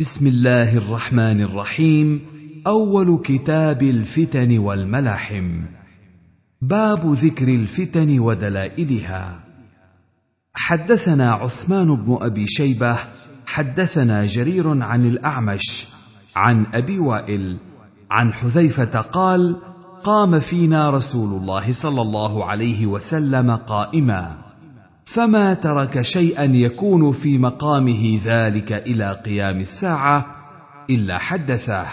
بسم الله الرحمن الرحيم. أول كتاب الفتن والملاحم. باب ذكر الفتن ودلائلها. حدثنا عثمان بن أبي شيبة حدثنا جرير عن الأعمش عن أبي وائل عن حذيفة قال قام فينا رسول الله صلى الله عليه وسلم قائما. فما ترك شيئا يكون في مقامه ذلك إلى قيام الساعة إلا حدثه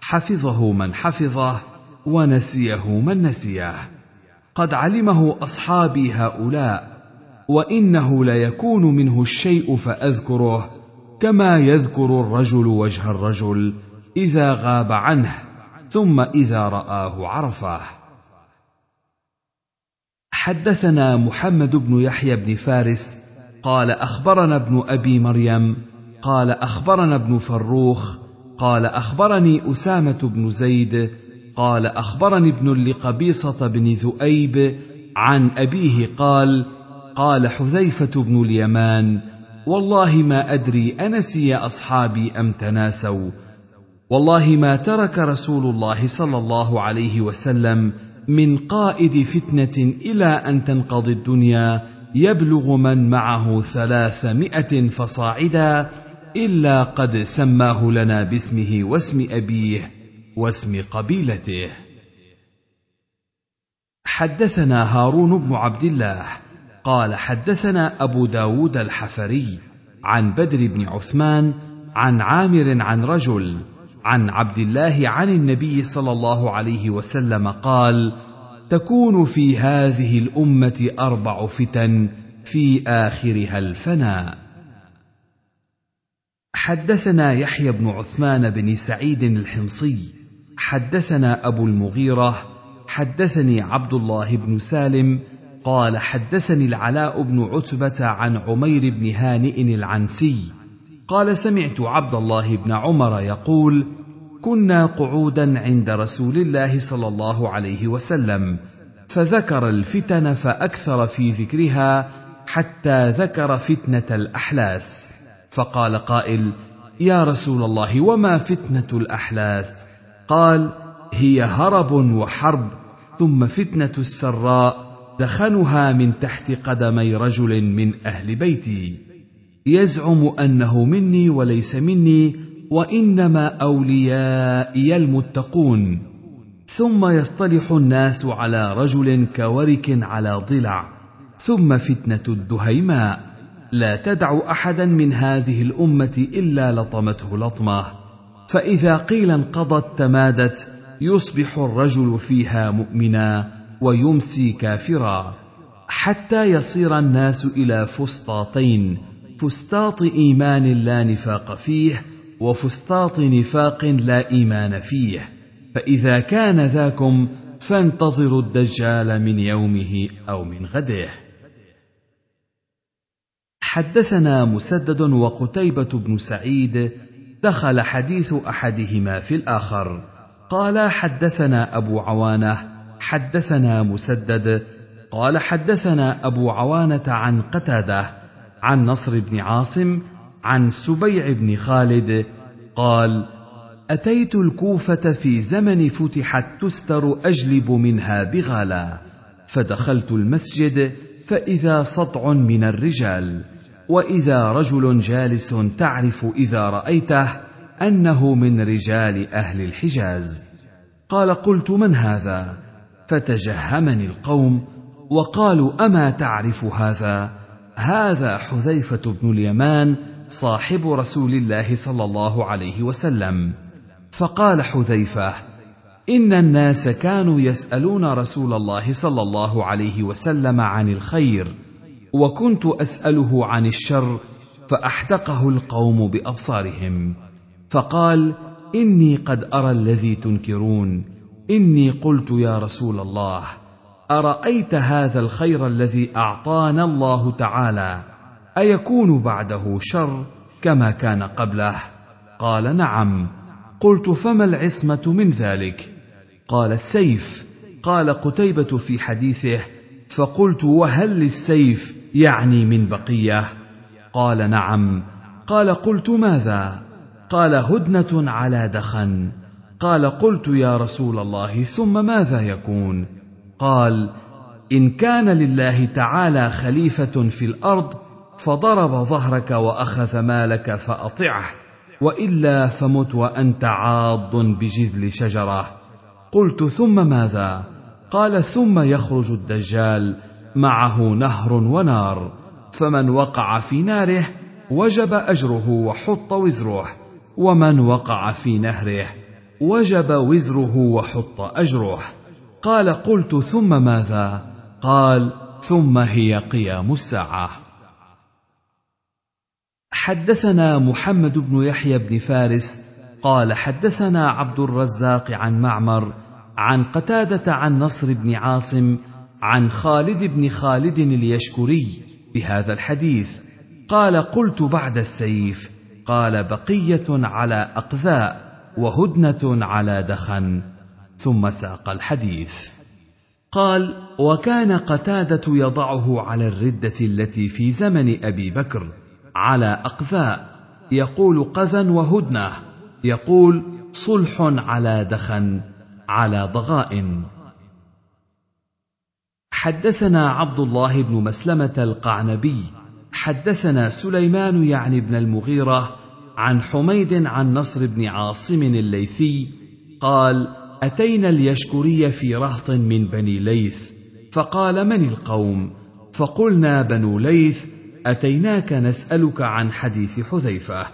حفظه من حفظه ونسيه من نسيه. قد علمه أصحابي هؤلاء وإنه ليكون منه الشيء فأذكره كما يذكر الرجل وجه الرجل إذا غاب عنه ثم إذا رآه عرفه حدثنا محمد بن يحيى بن فارس قال أخبرنا ابن أبي مريم قال أخبرنا ابن فروخ قال أخبرني أسامة بن زيد قال أخبرني ابن لقبيصه بن ذؤيب عن أبيه قال قال حذيفة بن اليمان والله ما أدري أنسي أصحابي أم تناسوا والله ما ترك رسول الله صلى الله عليه وسلم من قائد فتنة إلى أن تنقضي الدنيا يبلغ من معه ثلاثمائة فصاعدا إلا قد سماه لنا باسمه واسم أبيه واسم قبيلته. حدثنا هارون بن عبد الله قال حدثنا أبو داود الحفري عن بدر بن عثمان عن عامر عن رجل عن عبد الله عن النبي صلى الله عليه وسلم قال تكون في هذه الأمة أربع فتن في آخرها الفناء. حدثنا يحيى بن عثمان بن سعيد الحمصي حدثنا أبو المغيرة حدثني عبد الله بن سالم قال حدثني العلاء بن عتبة عن عمير بن هانئ العنسي قال سمعت عبد الله بن عمر يقول كنا قعودا عند رسول الله صلى الله عليه وسلم فذكر الفتن فأكثر في ذكرها حتى ذكر فتنة الأحلاس. فقال قائل يا رسول الله وما فتنة الأحلاس؟ قال هي هرب وحرب ثم فتنة السراء دخنها من تحت قدمي رجل من أهل بيتي. يزعم أنه مني وليس مني وإنما أوليائي المتقون. ثم يصطلح الناس على رجل كورك على ضلع. ثم فتنة الدهيماء. لا تدع أحدا من هذه الأمة إلا لطمته لطمة. فإذا قيل انقضت تمادت يصبح الرجل فيها مؤمنا ويمسي كافرا. حتى يصير الناس إلى فسطاطين. فسطاط إيمان لا نفاق فيه وفسطاط نفاق لا إيمان فيه فإذا كان ذاكم فانتظروا الدجال من يومه أو من غده. حدثنا مسدد وقتيبة بن سعيد دخل حديث أحدهما في الآخر. قال حدثنا أبو عوانة حدثنا مسدد. قال حدثنا أبو عوانة عن قتادة عن نصر بن عاصم عن سبيع بن خالد قال أتيت الكوفة في زمن فتحت تستر أجلب منها بغالا فدخلت المسجد فإذا سطع من الرجال وإذا رجل جالس تعرف إذا رأيته أنه من رجال أهل الحجاز. قال قلت من هذا؟ فتجهمني القوم وقالوا أما تعرف هذا؟ هذا حذيفة بن اليمان صاحب رسول الله صلى الله عليه وسلم. فقال حذيفة إن الناس كانوا يسألون رسول الله صلى الله عليه وسلم عن الخير وكنت أسأله عن الشر فأحدقه القوم بأبصارهم. فقال إني قد أرى الذي تنكرون إني قلت يا رسول الله أرأيت هذا الخير الذي أعطانا الله تعالى؟ أيكون بعده شر كما كان قبله؟ قال نعم. قلت فما العصمة من ذلك؟ قال السيف. قال قتيبة في حديثه. فقلت وهل للسيف يعني من بقية؟ قال نعم. قال قلت ماذا؟ قال هدنة على دخن. قال قلت يا رسول الله ثم ماذا يكون؟ قال إن كان لله تعالى خليفة في الأرض فضرب ظهرك وأخذ مالك فأطعه وإلا فمت وأنت عاض بجذل شجرة. قلت ثم ماذا؟ قال ثم يخرج الدجال معه نهر ونار فمن وقع في ناره وجب أجره وحط وزره ومن وقع في نهره وجب وزره وحط أجره. قال قلت ثم ماذا؟ قال ثم هي قيام الساعة. حدثنا محمد بن يحيى بن فارس قال حدثنا عبد الرزاق عن معمر عن قتادة عن نصر بن عاصم عن خالد بن خالد اليشكري بهذا الحديث. قال قلت بعد السيف قال بقية على أقذاء وهدنة على دخن. ثم ساق الحديث. قال وكان قتادة يضعه على الردة التي في زمن أبي بكر على اقذاء يقول قذا وهدنه يقول صلح على دخن على ضغائن حدثنا عبد الله بن مسلمة القعنبي. حدثنا سليمان يعني بن المغيرة عن حميد عن نصر بن عاصم الليثي قال أتينا اليشكري في رهط من بني ليث فقال من القوم؟ فقلنا بنو ليث أتيناك نسألك عن حديث حذيفة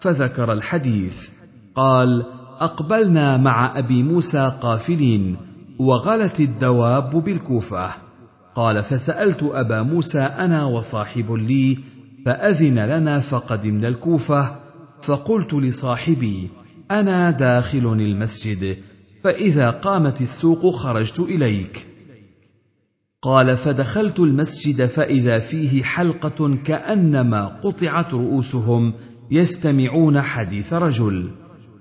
فذكر الحديث قال أقبلنا مع أبي موسى قافلين وغلت الدواب بالكوفة. قال فسألت أبا موسى أنا وصاحب لي فأذن لنا فقدمنا الكوفة فقلت لصاحبي أنا داخل المسجد فإذا قامت السوق خرجت إليك. قال فدخلت المسجد فإذا فيه حلقة كأنما قطعت رؤوسهم يستمعون حديث رجل.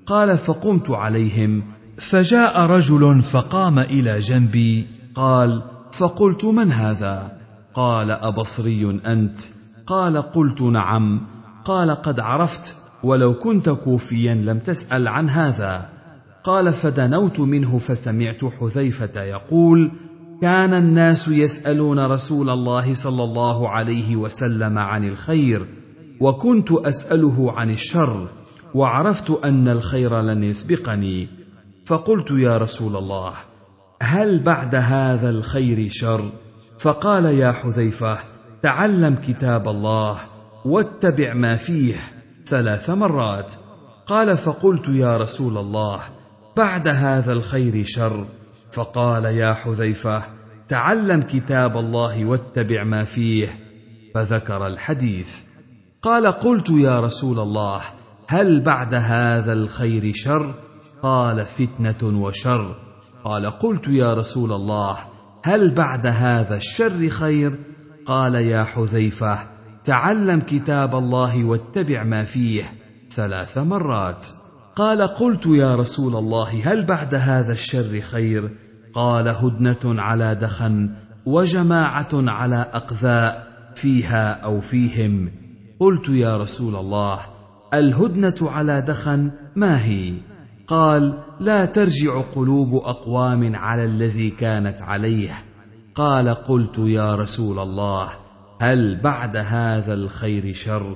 قال فقمت عليهم فجاء رجل فقام إلى جنبي قال فقلت من هذا قال أبصري انت قال قلت نعم قال قد عرفت ولو كنت كوفيا لم تسأل عن هذا قال فدنوت منه فسمعت حذيفة يقول كان الناس يسألون رسول الله صلى الله عليه وسلم عن الخير وكنت أسأله عن الشر وعرفت أن الخير لن يسبقني. فقلت يا رسول الله هل بعد هذا الخير شر؟ فقال يا حذيفة تعلم كتاب الله واتبع ما فيه ثلاث مرات. قال فقلت يا رسول الله بعد هذا الخير شر؟ فقال يا حذيفة تعلم كتاب الله واتبع ما فيه. فذكر الحديث. قال قلت يا رسول الله هل بعد هذا الخير شر؟ قال فتنة وشر. قال قلت يا رسول الله هل بعد هذا الشر خير؟ قال يا حذيفة تعلم كتاب الله واتبع ما فيه. ثلاث مرات. قال قلت يا رسول الله هل بعد هذا الشر خير؟ قال هدنة على دخن وجماعة على أقذاء فيها أو فيهم. قلت يا رسول الله الهدنة على دخن ما هي؟ قال لا ترجع قلوب أقوام على الذي كانت عليه. قال قلت يا رسول الله هل بعد هذا الخير شر؟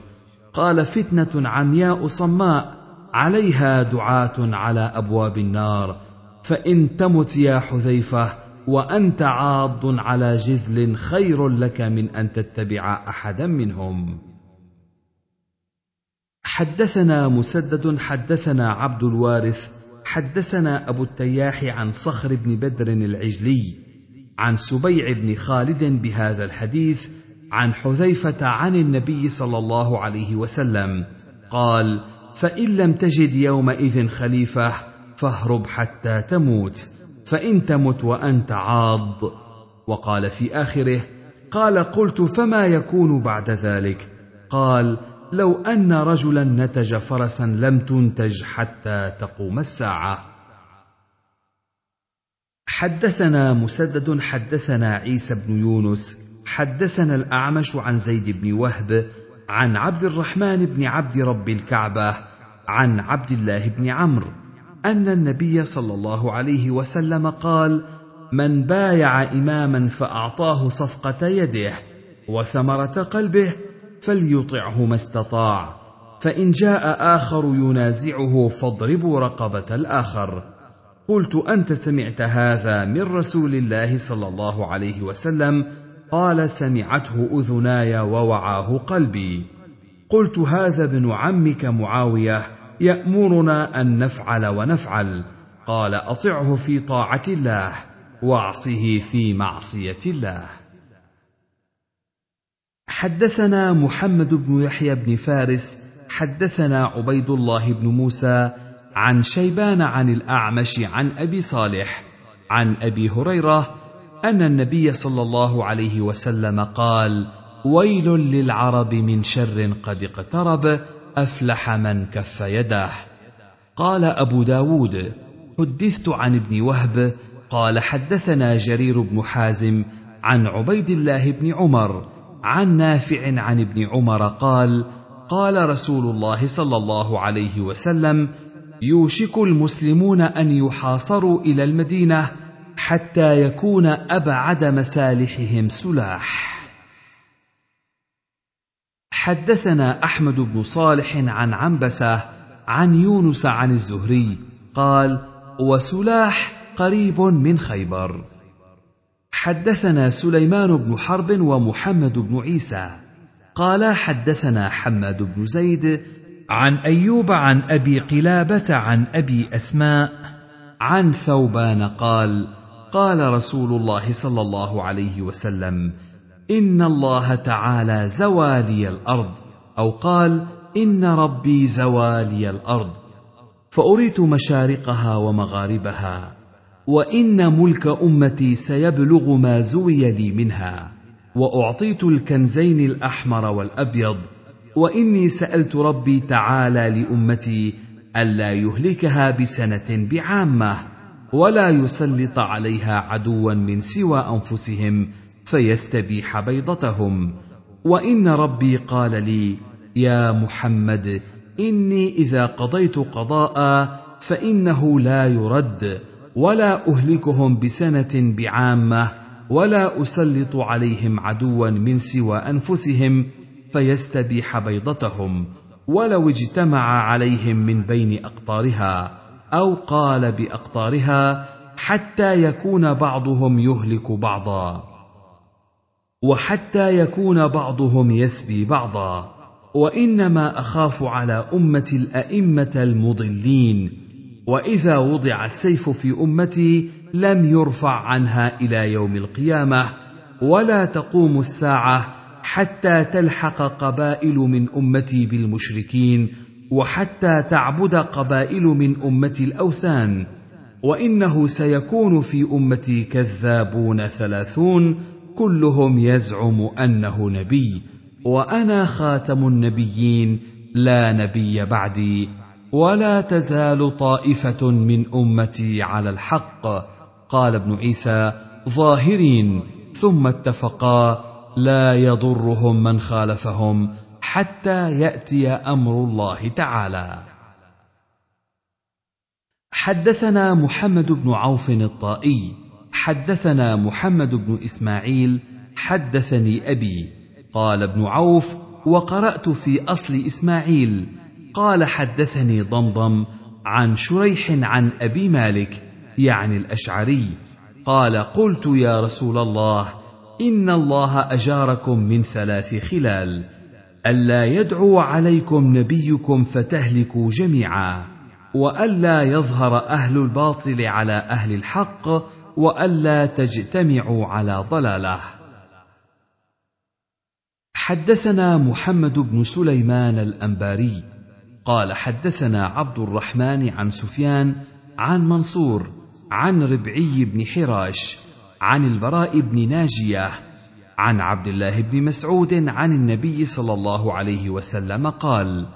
قال فتنة عمياء صماء عليها دعاة على أبواب النار. فإن تمت يا حذيفة وأنت عاض على جذل خير لك من أن تتبع أحدا منهم. حدثنا مسدد حدثنا عبد الوارث حدثنا أبو التياح عن صخر بن بدر العجلي عن سبيع بن خالد بهذا الحديث عن حذيفة عن النبي صلى الله عليه وسلم قال فإن لم تجد يومئذ خليفة فاهرب حتى تموت فإن تمت وأنت عاض. وقال في آخره قال قلت فما يكون بعد ذلك؟ قال لو أن رجلا نتج فرسا لم تنتج حتى تقوم الساعة. حدثنا مسدد حدثنا عيسى بن يونس حدثنا الأعمش عن زيد بن وهب عن عبد الرحمن بن عبد رب الكعبة عن عبد الله بن عمرو. أن النبي صلى الله عليه وسلم قال من بايع إماما فأعطاه صفقة يده وثمرة قلبه فليطعه ما استطاع فإن جاء آخر ينازعه فاضربوا رقبة الآخر. قلت أنت سمعت هذا من رسول الله صلى الله عليه وسلم؟ قال سمعته أذناي ووعاه قلبي. قلت هذا ابن عمك معاوية؟ يأمرنا أن نفعل ونفعل. قال أطعه في طاعة الله وأعصه في معصية الله. حدثنا محمد بن يحيى بن فارس حدثنا عبيد الله بن موسى عن شيبان عن الأعمش عن أبي صالح عن أبي هريرة أن النبي صلى الله عليه وسلم قال ويل للعرب من شر قد اقترب أفلح من كف يداه. قال أبو داود حدثت عن ابن وهب قال حدثنا جرير بن حازم عن عبيد الله بن عمر عن نافع عن ابن عمر قال قال رسول الله صلى الله عليه وسلم يوشك المسلمون أن يحاصروا إلى المدينة حتى يكون أبعد مسالحهم سلاح. حدثنا أحمد بن صالح عن عنبسة عن يونس عن الزهري قال وسلاح قريب من خيبر. حدثنا سليمان بن حرب ومحمد بن عيسى. قال حدثنا حماد بن زيد عن أيوب عن أبي قلابة عن أبي أسماء عن ثوبان قال قال رسول الله صلى الله عليه وسلم ان الله تعالى زوالي الأرض أو قال ان ربي زوالي الأرض فاريت مشارقها ومغاربها وان ملك امتي سيبلغ ما زوي لي منها واعطيت الكنزين الاحمر والابيض واني سالت ربي تعالى لامتي الا يهلكها بسنه بعامه ولا يسلط عليها عدوا من سوى انفسهم فيستبيح بيضتهم. وإن ربي قال لي يا محمد إني إذا قضيت قضاء فإنه لا يرد ولا أهلكهم بسنة بعامة ولا أسلط عليهم عدوا من سوى أنفسهم فيستبيح بيضتهم. ولو اجتمع عليهم من بين أقطارها أو قال بأقطارها حتى يكون بعضهم يهلك بعضا. وحتى يكون بعضهم يسبي بعضا وإنما أخاف على أمة الأئمة المضلين وإذا وضع السيف في أمتي لم يرفع عنها إلى يوم القيامة ولا تقوم الساعة حتى تلحق قبائل من أمتي بالمشركين وحتى تعبد قبائل من امتي الأوثان وإنه سيكون في أمتي كذابون ثلاثون كلهم يزعم أنه نبي وأنا خاتم النبيين لا نبي بعدي ولا تزال طائفة من أمتي على الحق قال ابن عيسى ظاهرين ثم اتفقا لا يضرهم من خالفهم حتى يأتي أمر الله تعالى. حدثنا محمد بن عوف الطائي حدثنا محمد بن إسماعيل حدثني أبي قال ابن عوف وقرأت في أصل إسماعيل قال حدثني ضمضم عن شريح عن أبي مالك يعني الأشعري قال قلت يا رسول الله إن الله أجاركم من ثلاث خلال ألا يدعو عليكم نبيكم فتهلكوا جميعا وألا يظهر أهل الباطل على أهل الحق وألا تجتمعوا على ضلالة. حدثنا محمد بن سليمان الأنباري قال حدثنا عبد الرحمن عن سفيان عن منصور عن ربعي بن حراش عن البراء بن ناجية عن عبد الله بن مسعود عن النبي صلى الله عليه وسلم قال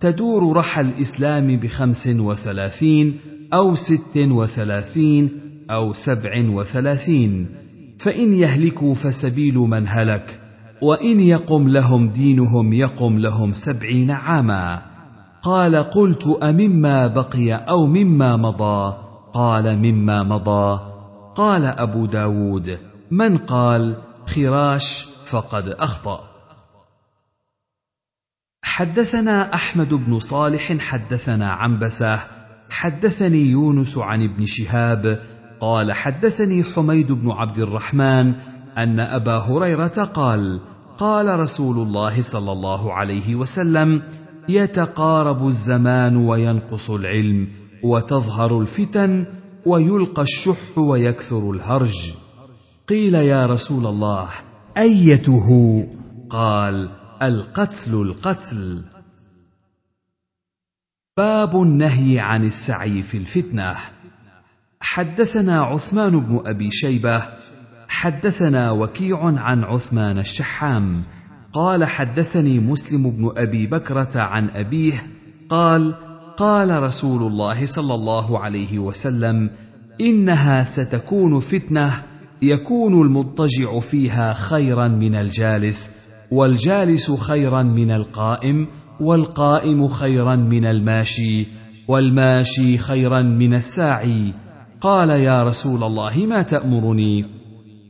تدور رحى الإسلام بخمس وثلاثين أو ست وثلاثين أو سبع وثلاثين فإن يهلكوا فسبيل من هلك وإن يقم لهم دينهم يقم لهم سبعين عاما. قال قلت أمما بقي أو مما مضى؟ قال مما مضى. قال أبو داود من قال؟ خراش فقد أخطأ. حدثنا أحمد بن صالح حدثنا عنبسة حدثني يونس عن ابن شهاب قال حدثني حميد بن عبد الرحمن أن أبا هريرة قال قال رسول الله صلى الله عليه وسلم يتقارب الزمان وينقص العلم وتظهر الفتن ويلقى الشح ويكثر الهرج. قيل يا رسول الله أيته؟ قال القتل القتل. باب النهي عن السعي في الفتنة. حدثنا عثمان بن أبي شيبة حدثنا وكيع عن عثمان الشحام قال حدثني مسلم بن أبي بكرة عن أبيه قال قال رسول الله صلى الله عليه وسلم إنها ستكون فتنة يكون المضطجع فيها خيرا من الجالس والجالس خيرا من القائم والقائم خيرا من الماشي والماشي خيرا من الساعي. قال يا رسول الله ما تأمرني؟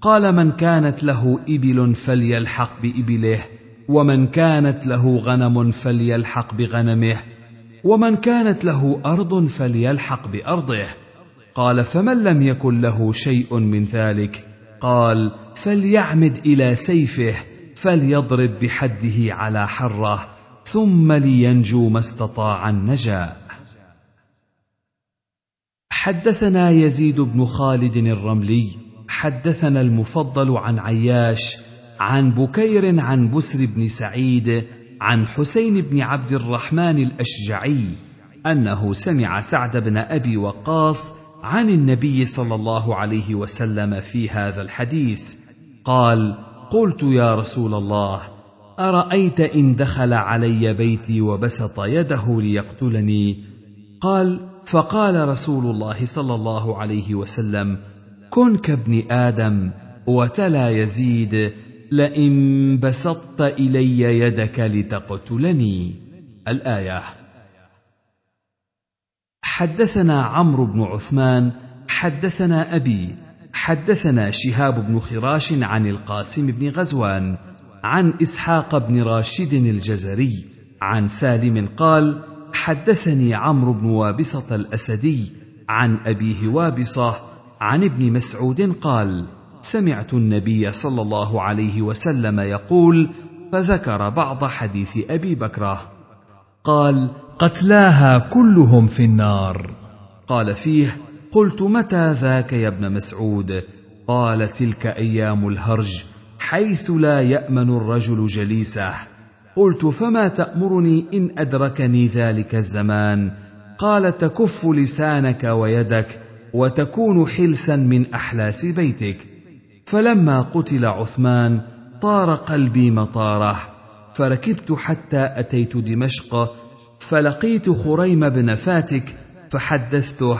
قال من كانت له إبل فليلحق بإبله ومن كانت له غنم فليلحق بغنمه ومن كانت له أرض فليلحق بأرضه. قال فمن لم يكن له شيء من ذلك؟ قال فليعمد إلى سيفه فليضرب بحده على حرة ثم لينجو ما استطاع النجاه حدثنا يزيد بن خالد الرملي حدثنا المفضل عن عياش عن بكير عن بسر بن سعيد عن حسين بن عبد الرحمن الأشجعي أنه سمع سعد بن أبي وقاص عن النبي صلى الله عليه وسلم في هذا الحديث قال قلت يا رسول الله أرأيت إن دخل علي بيتي وبسط يده ليقتلني؟ قال فقال رسول الله صلى الله عليه وسلم كن كابن آدم وتلا يزيد لئن بسطت إلي يدك لتقتلني. الآية. حدثنا عمرو بن عثمان حدثنا أبي حدثنا شهاب بن خراش عن القاسم بن غزوان عن إسحاق بن راشد الجزري عن سالم قال حدثني عمرو بن وابصة الأسدي عن ابيه وابصه عن ابن مسعود قال سمعت النبي صلى الله عليه وسلم يقول فذكر بعض حديث أبي بكره قال قتلاها كلهم في النار. قال فيه قلت متى ذاك يا ابن مسعود؟ قال تلك أيام الهرج حيث لا يأمن الرجل جليسه. قلت فما تأمرني إن أدركني ذلك الزمان؟ قال تكف لسانك ويدك وتكون حلسا من أحلاس بيتك. فلما قتل عثمان طار قلبي مطاره فركبت حتى أتيت دمشق فلقيت خريم بن فاتك فحدثته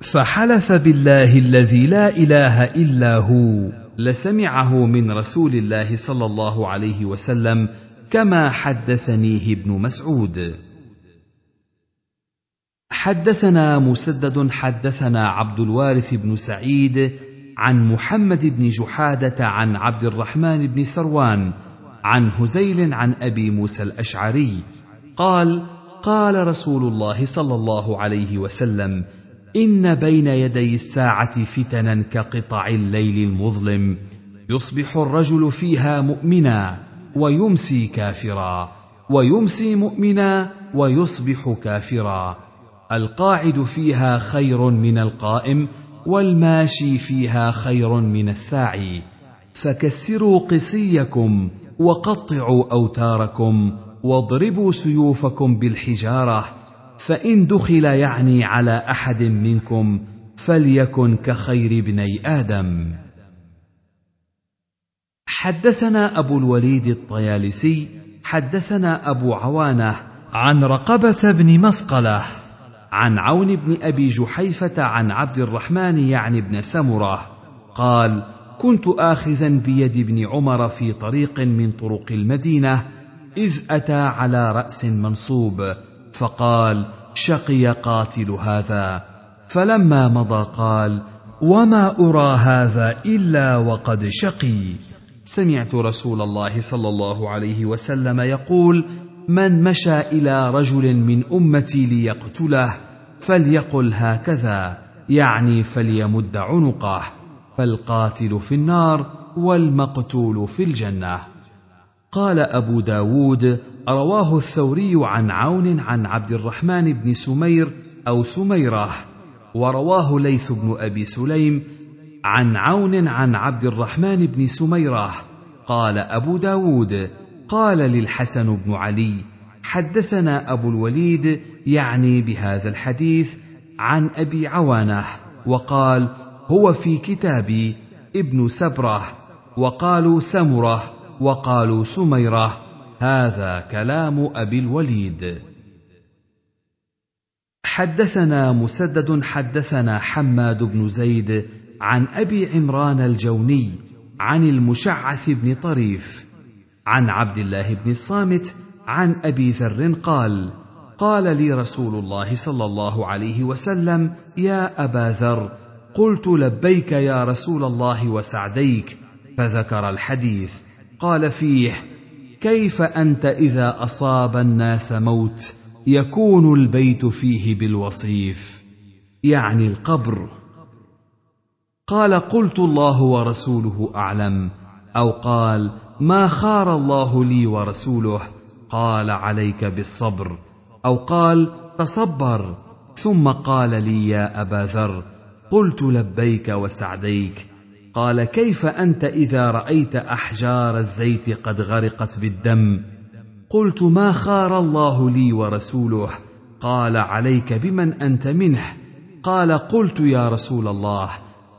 فحلف بالله الذي لا إله إلا هو لسمعه من رسول الله صلى الله عليه وسلم كما حدثنيه ابن مسعود. حدثنا مسدد حدثنا عبد الوارث بن سعيد عن محمد بن جحادة عن عبد الرحمن بن ثروان عن هزيل عن أبي موسى الأشعري قال قال رسول الله صلى الله عليه وسلم إن بين يدي الساعة فتنا كقطع الليل المظلم يصبح الرجل فيها مؤمنا. ويمسي كافرا ويمسي مؤمنا ويصبح كافرا. القاعد فيها خير من القائم والماشي فيها خير من الساعي. فكسروا قسيكم وقطعوا أوتاركم واضربوا سيوفكم بالحجارة. فإن دخل يعني على أحد منكم فليكن كخير ابني آدم. حدثنا أبو الوليد الطيالسي حدثنا أبو عوانة عن رقبة بن مسقلة عن عون بن أبي جحيفة عن عبد الرحمن يعني بن سمرة قال كنت اخذا بيد ابن عمر في طريق من طرق المدينة إذ أتى على رأس منصوب فقال شقي قاتل هذا فلما مضى قال وما أرى هذا إلا وقد شقي سمعت رسول الله صلى الله عليه وسلم يقول من مشى إلى رجل من أمتي ليقتله فليقل هكذا يعني فليمد عنقه فالقاتل في النار والمقتول في الجنة. قال أبو داود رواه الثوري عن عون عن عبد الرحمن بن سمير أو سميرة ورواه ليث بن أبي سليم عن عون عن عبد الرحمن بن سميرة قال أبو داود قال للحسن بن علي حدثنا أبو الوليد يعني بهذا الحديث عن أبي عوانة وقال هو في كتابي ابن سبرة وقالوا سمرة وقالوا سميرة هذا كلام أبي الوليد. حدثنا مسدد حدثنا حماد بن زيد عن أبي عمران الجوني عن المشعث بن طريف عن عبد الله بن الصامت عن أبي ذر قال قال لي رسول الله صلى الله عليه وسلم يا أبا ذر قلت لبيك يا رسول الله وسعديك فذكر الحديث قال فيه كيف أنت إذا أصاب الناس موت يكون البيت فيه بالوصيف؟ يعني القبر. قال قلت الله ورسوله أعلم أو قال ما خار الله لي ورسوله قال عليك بالصبر أو قال تصبر ثم قال لي يا أبا ذر قلت لبيك وسعديك قال كيف أنت إذا رأيت أحجار الزيت قد غرقت بالدم؟ قلت ما خار الله لي ورسوله قال عليك بمن أنت منه قال قلت يا رسول الله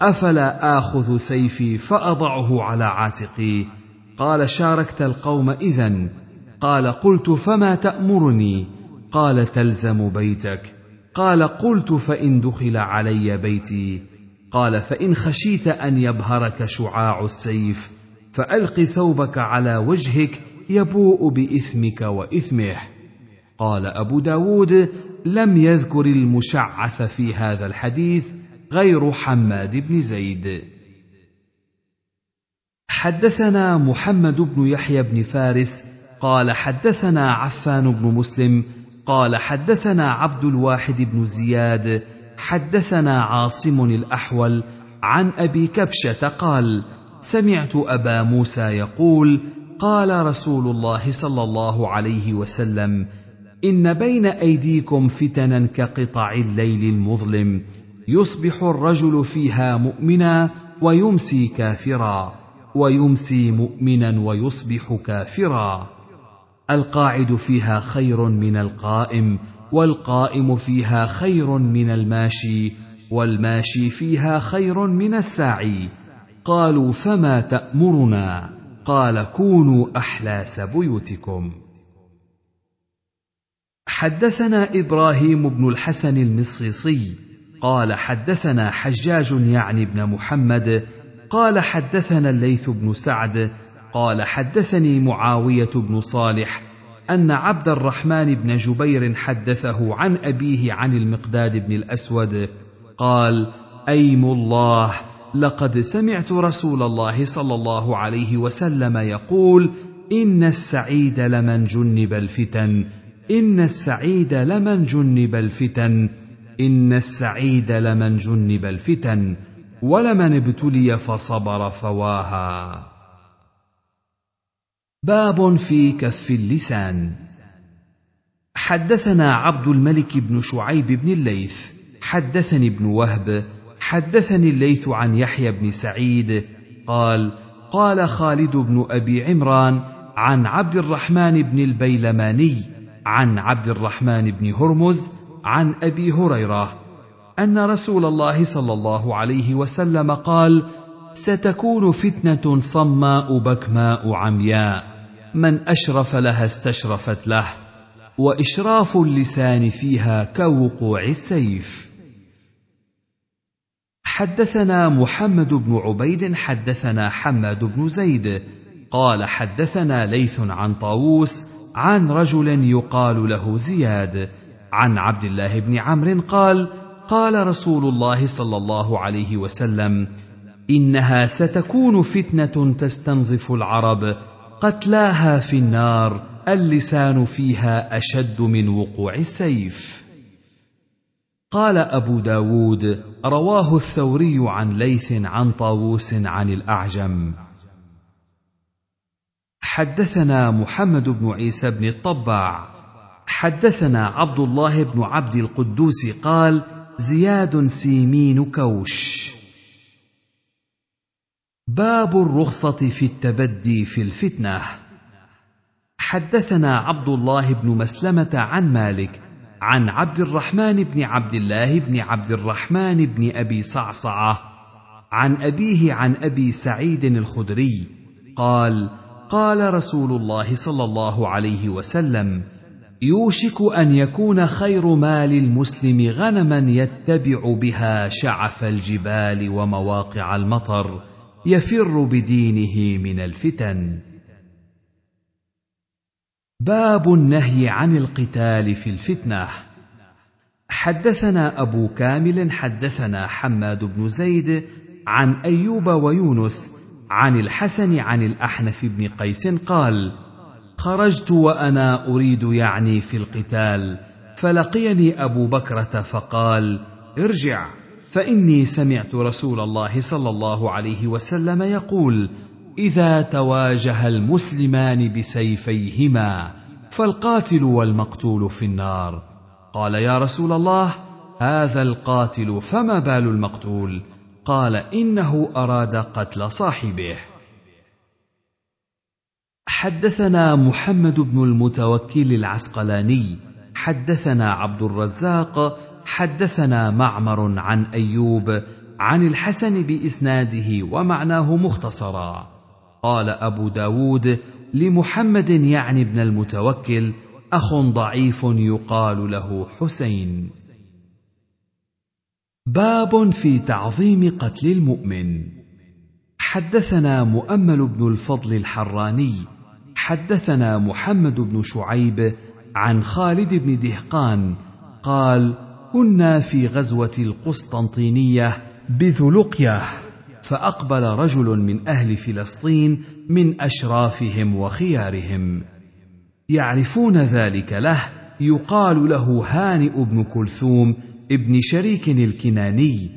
أفلا آخذ سيفي فأضعه على عاتقي؟ قال شاركت القوم اذا قال قلت فما تأمرني؟ قال تلزم بيتك. قال قلت فإن دخل علي بيتي. قال فإن خشيت أن يبهرك شعاع السيف فألق ثوبك على وجهك يبوء بإثمك وإثمه. قال أبو داود لم يذكر المشعث في هذا الحديث غير حماد بن زيد. حدثنا محمد بن يحيى بن فارس قال حدثنا عفان بن مسلم قال حدثنا عبد الواحد بن زياد حدثنا عاصم الأحول عن أبي كبشة قال سمعت أبا موسى يقول قال رسول الله صلى الله عليه وسلم إن بين أيديكم فتنا كقطع الليل المظلم يصبح الرجل فيها مؤمنا ويمسي كافرا ويمسي مؤمنا ويصبح كافرا. القاعد فيها خير من القائم والقائم فيها خير من الماشي والماشي فيها خير من الساعي. قالوا فما تأمرنا؟ قال كونوا أحلاس بيوتكم. حدثنا إبراهيم بن الحسن المصيصي قال حدثنا حجاج يعني ابن محمد قال حدثنا الليث بن سعد قال حدثني معاوية بن صالح أن عبد الرحمن بن جبير حدثه عن أبيه عن المقداد بن الأسود قال أيم الله لقد سمعت رسول الله صلى الله عليه وسلم يقول إن السعيد لمن جنب الفتن إن السعيد لمن جنب الفتن. إن السعيد لمن جنب الفتن ولمن ابتلي فصبر فواها. باب في كف اللسان. حدثنا عبد الملك بن شعيب بن الليث حدثني ابن وهب حدثني الليث عن يحيى بن سعيد قال قال خالد بن أبي عمران عن عبد الرحمن بن البيلماني عن عبد الرحمن بن هرمز عن أبي هريرة أن رسول الله صلى الله عليه وسلم قال ستكون فتنة صماء بكماء عمياء. من أشرف لها استشرفت له وإشراف اللسان فيها كوقوع السيف. حدثنا محمد بن عبيد حدثنا حماد بن زيد. قال حدثنا ليث عن طاووس عن رجل يقال له زياد. عن عبد الله بن عمرو قال قال رسول الله صلى الله عليه وسلم إنها ستكون فتنة تستنظف العرب قتلاها في النار اللسان فيها أشد من وقوع السيف. قال أبو داود رواه الثوري عن ليث عن طاووس عن الأعجم. حدثنا محمد بن عيسى بن الطباع. حدثنا عبد الله بن عبد القدوس قال زياد سيمين كوش. باب الرخصة في التبدي في الفتنة. حدثنا عبد الله بن مسلمة عن مالك عن عبد الرحمن بن عبد الله بن عبد الرحمن بن أبي صعصعة عن أبيه عن أبي سعيد الخدري قال قال رسول الله صلى الله عليه وسلم يوشك أن يكون خير مال المسلم غنما يتبع بها شعف الجبال ومواقع المطر يفر بدينه من الفتن. باب النهي عن القتال في الفتنة. حدثنا أبو كامل حدثنا حماد بن زيد عن أيوب ويونس عن الحسن عن الأحنف بن قيس قال خرجت وأنا أريد يعني في القتال فلقيني أبو بكرة فقال ارجع. فإني سمعت رسول الله صلى الله عليه وسلم يقول إذا تواجه المسلمان بسيفيهما فالقاتل والمقتول في النار. قال يا رسول الله هذا القاتل فما بال المقتول؟ قال إنه أراد قتل صاحبه. حدثنا محمد بن المتوكل العسقلاني حدثنا عبد الرزاق حدثنا معمر عن أيوب عن الحسن بإسناده ومعناه مختصرا. قال أبو داود لمحمد يعني ابن المتوكل أخ ضعيف يقال له حسين. باب في تعظيم قتل المؤمن. حدثنا مؤمل بن الفضل الحراني حدثنا محمد بن شعيب عن خالد بن دهقان قال كنا في غزوة القسطنطينية بذلقيه فأقبل رجل من أهل فلسطين من أشرافهم وخيارهم. يعرفون ذلك له يقال له هانئ بن كلثوم ابن شريك الكناني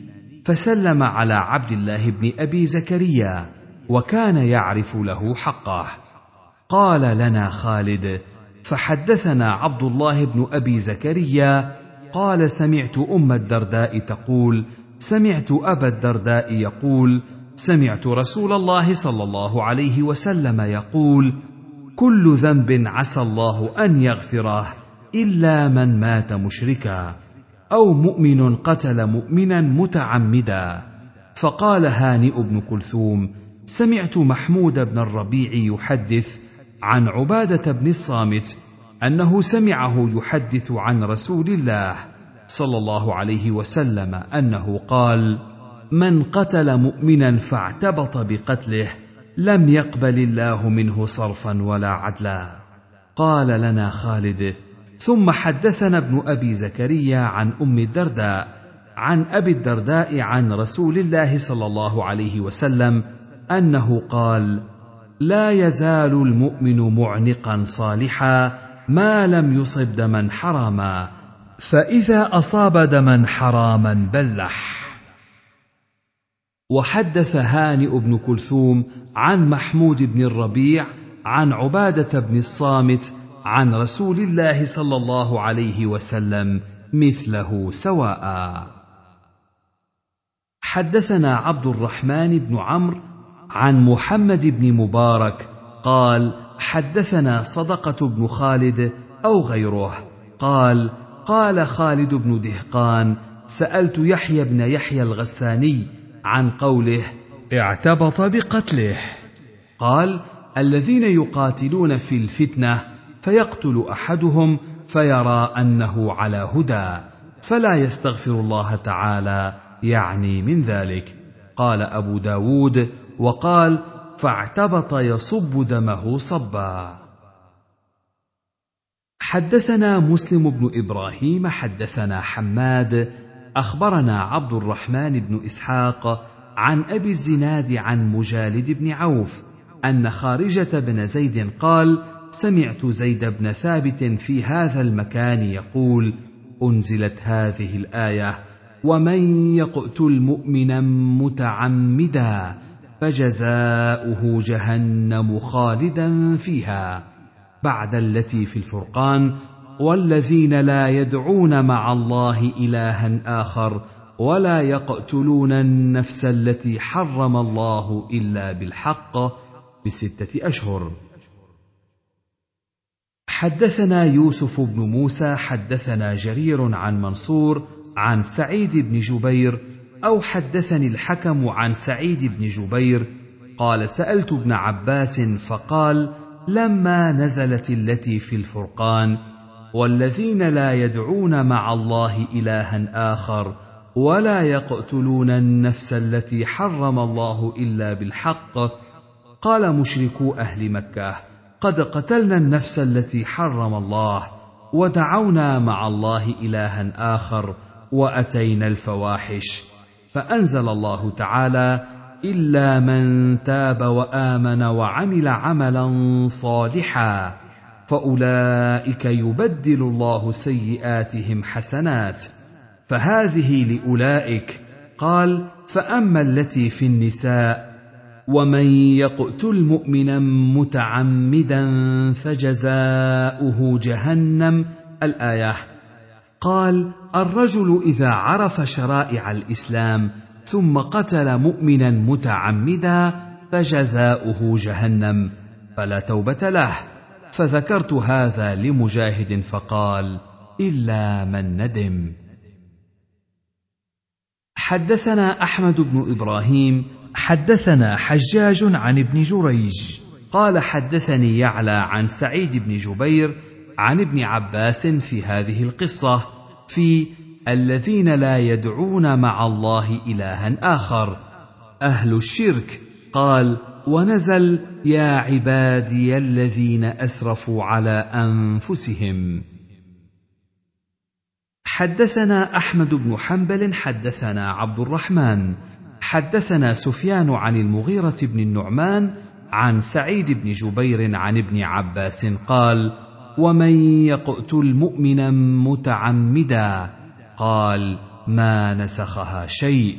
فسلم على عبد الله بن أبي زكريا وكان يعرف له حقه. قال لنا خالد فحدثنا عبد الله بن أبي زكريا قال سمعت أم الدرداء تقول سمعت أبا الدرداء يقول سمعت رسول الله صلى الله عليه وسلم يقول كل ذنب عسى الله أن يغفره إلا من مات مشركا أو مؤمن قتل مؤمنا متعمدا. فقال هانئ بن كلثوم سمعت محمود بن الربيع يحدث عن عبادة بن الصامت أنه سمعه يحدث عن رسول الله صلى الله عليه وسلم أنه قال من قتل مؤمنا فاعتبط بقتله لم يقبل الله منه صرفا ولا عدلا. قال لنا خالد ثم حدثنا ابن أبي زكريا عن أم الدرداء عن أبي الدرداء عن رسول الله صلى الله عليه وسلم أنه قال لا يزال المؤمن معنقا صالحا ما لم يصب دما حراما فإذا أصاب دما حراما بلح. وحدث هانئ بن كلثوم عن محمود بن الربيع عن عبادة بن الصامت عن رسول الله صلى الله عليه وسلم مثله سواء. حدثنا عبد الرحمن بن عمرو عن محمد بن مبارك قال حدثنا صدقة بن خالد أو غيره. قال قال خالد بن دهقان سألت يحيى بن يحيى الغساني عن قوله اعتبط بقتله. قال الذين يقاتلون في الفتنة فيقتل أحدهم فيرى أنه على هدى فلا يستغفر الله تعالى يعني من ذلك. قال أبو داود وقال فاعتبط يصب دمه صبا. حدثنا مسلم بن إبراهيم حدثنا حماد أخبرنا عبد الرحمن بن إسحاق عن أبي الزناد عن مجالد بن عوف أن خارجة بن زيد قال سمعت زيد بن ثابت في هذا المكان يقول أنزلت هذه الآية ومن يقتل مؤمنا متعمدا؟ فجزاؤه جهنم خالدا فيها. بعد التي في الفرقان والذين لا يدعون مع الله إلها آخر ولا يقتلون النفس التي حرم الله إلا بالحق بستة أشهر. حدثنا يوسف بن موسى حدثنا جرير عن منصور عن سعيد بن جبير أو حدثني الحكم عن سعيد بن جبير قال سألت ابن عباس فقال لما نزلت التي في الفرقان والذين لا يدعون مع الله إلها آخر ولا يقتلون النفس التي حرم الله إلا بالحق قال مشركو أهل مكة قد قتلنا النفس التي حرم الله ودعونا مع الله إلها آخر وأتينا الفواحش. فأنزل الله تعالى إلا من تاب وآمن وعمل عملا صالحا فأولئك يبدل الله سيئاتهم حسنات. فهذه لأولئك. قال فأما التي في النساء ومن يقتل مؤمنا متعمدا فجزاؤه جهنم. الآية قال الرجل إذا عرف شرائع الإسلام ثم قتل مؤمنا متعمدا فجزاؤه جهنم فلا توبة له. فذكرت هذا لمجاهد فقال إلا من ندم. حدثنا أحمد بن إبراهيم حدثنا حجاج عن ابن جريج قال حدثني يعلى عن سعيد بن جبير عن ابن عباس في هذه القصة في الذين لا يدعون مع الله إلها آخر. أهل الشرك قال ونزل يا عبادي الذين أسرفوا على أنفسهم. حدثنا أحمد بن حنبل حدثنا عبد الرحمن حدثنا سفيان عن المغيرة بن النعمان عن سعيد بن جبير عن ابن عباس قال ومن يقتل مؤمنا متعمدا قال ما نسخها شيء.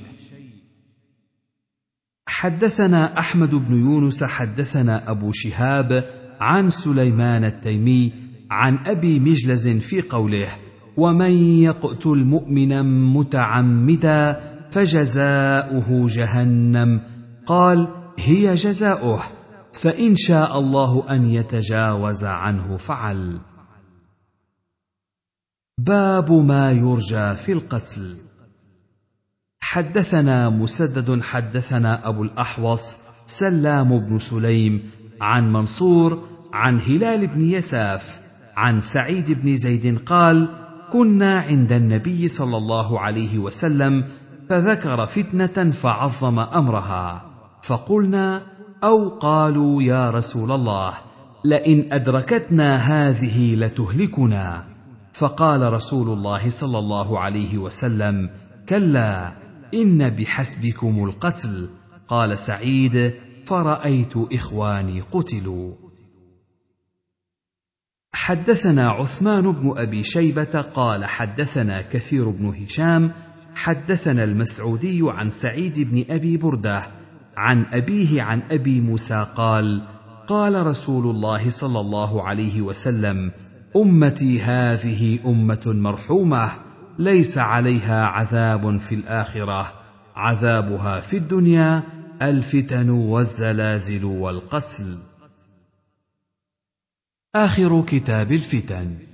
حدثنا احمد بن يونس حدثنا ابو شهاب عن سليمان التيمي عن ابي مجلز في قوله ومن يقتل مؤمنا متعمدا فجزاؤه جهنم. قال هي جزاؤه. فإن شاء الله أن يتجاوز عنه فعل. باب ما يرجى في القتل. حدثنا مسدد حدثنا أبو الأحوص سلام بن سليم عن منصور عن هلال بن يساف عن سعيد بن زيد قال كنا عند النبي صلى الله عليه وسلم فذكر فتنة فعظم أمرها فقلنا أو قالوا يا رسول الله لئن أدركتنا هذه لتهلكنا. فقال رسول الله صلى الله عليه وسلم كلا إن بحسبكم القتل. قال سعيد فرأيت إخواني قتلوا. حدثنا عثمان بن أبي شيبة قال حدثنا كثير بن هشام حدثنا المسعودي عن سعيد بن أبي بردة عن أبيه عن أبي موسى قال قال رسول الله صلى الله عليه وسلم أمتي هذه أمة مرحومة ليس عليها عذاب في الآخرة عذابها في الدنيا الفتن والزلازل والقتل. آخر كتاب الفتن.